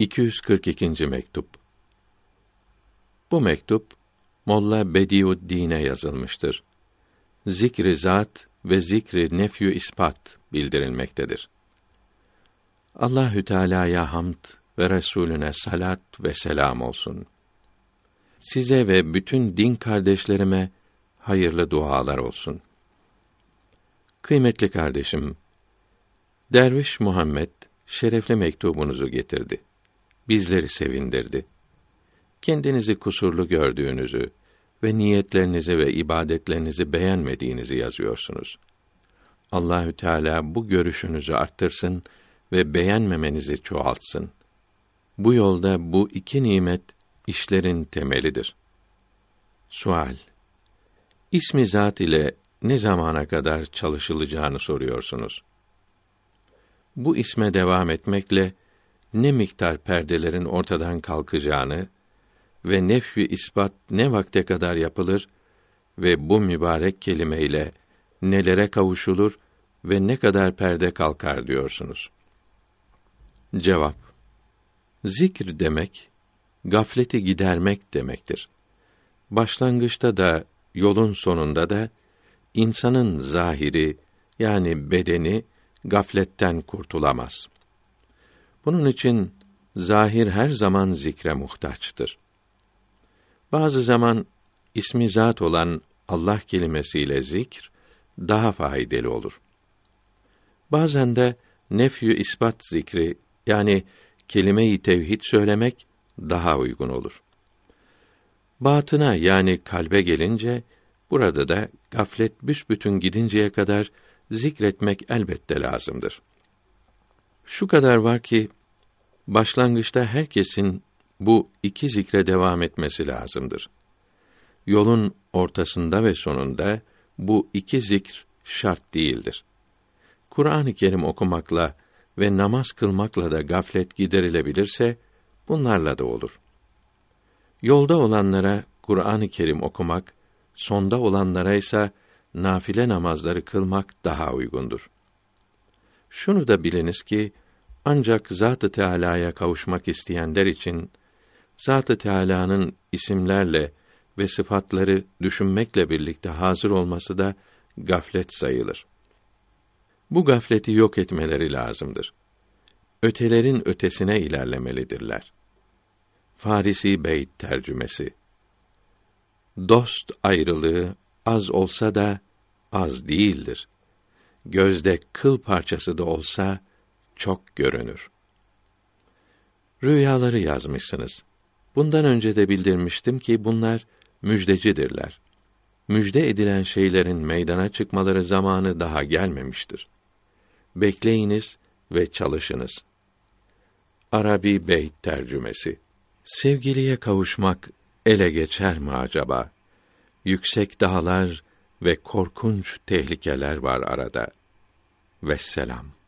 242. mektup. Bu mektup Molla Bediüddin'e yazılmıştır. Zikri zat ve zikri nefyü ispat bildirilmektedir. Allahü Teala'ya hamd ve Resulüne salat ve selam olsun. Size ve bütün din kardeşlerime hayırlı dualar olsun. Kıymetli kardeşim, Derviş Muhammed şerefli mektubunuzu getirdi. Bizleri sevindirdi. Kendinizi kusurlu gördüğünüzü ve niyetlerinizi ve ibadetlerinizi beğenmediğinizi yazıyorsunuz. Allahü Teala bu görüşünüzü arttırsın ve beğenmemenizi çoğaltsın. Bu yolda bu iki nimet işlerin temelidir. Sual İsmi zat ile ne zamana kadar çalışılacağını soruyorsunuz. Bu isme devam etmekle ne miktar perdelerin ortadan kalkacağını ve nefyi ispat ne vakte kadar yapılır ve bu mübarek kelimeyle nelere kavuşulur ve ne kadar perde kalkar diyorsunuz. Cevap Zikr demek gafleti gidermek demektir. Başlangıçta da yolun sonunda da insanın zahiri yani bedeni gafletten kurtulamaz. Bunun için zahir her zaman zikre muhtaçtır. Bazı zaman ismi zat olan Allah kelimesiyle zikr daha faydalı olur. Bazen de nefyü ispat zikri yani kelime-i tevhid söylemek daha uygun olur. Batına yani kalbe gelince burada da gaflet büsbütün gidinceye kadar zikretmek elbette lazımdır. Şu kadar var ki başlangıçta herkesin bu iki zikre devam etmesi lazımdır. Yolun ortasında ve sonunda bu iki zikr şart değildir. Kur'an-ı Kerim okumakla ve namaz kılmakla da gaflet giderilebilirse bunlarla da olur. Yolda olanlara Kur'an-ı Kerim okumak, sonda olanlara ise nafile namazları kılmak daha uygundur. Şunu da biliniz ki ancak Zat-ı Teala'ya kavuşmak isteyenler için Zat-ı Teala'nın isimlerle ve sıfatları düşünmekle birlikte hazır olması da gaflet sayılır. Bu gafleti yok etmeleri lazımdır. Ötelerin ötesine ilerlemelidirler. Farisi Beyt tercümesi Dost ayrılığı az olsa da az değildir. Gözde kıl parçası da olsa çok görünür. Rüyaları yazmışsınız. Bundan önce de bildirmiştim ki bunlar müjdecidirler. Müjde edilen şeylerin meydana çıkmaları zamanı daha gelmemiştir. Bekleyiniz ve çalışınız. Arabi Beyt tercümesi. Sevgiliye kavuşmak ele geçer mi acaba? Yüksek dağlar ve korkunç tehlikeler var arada. Vesselam.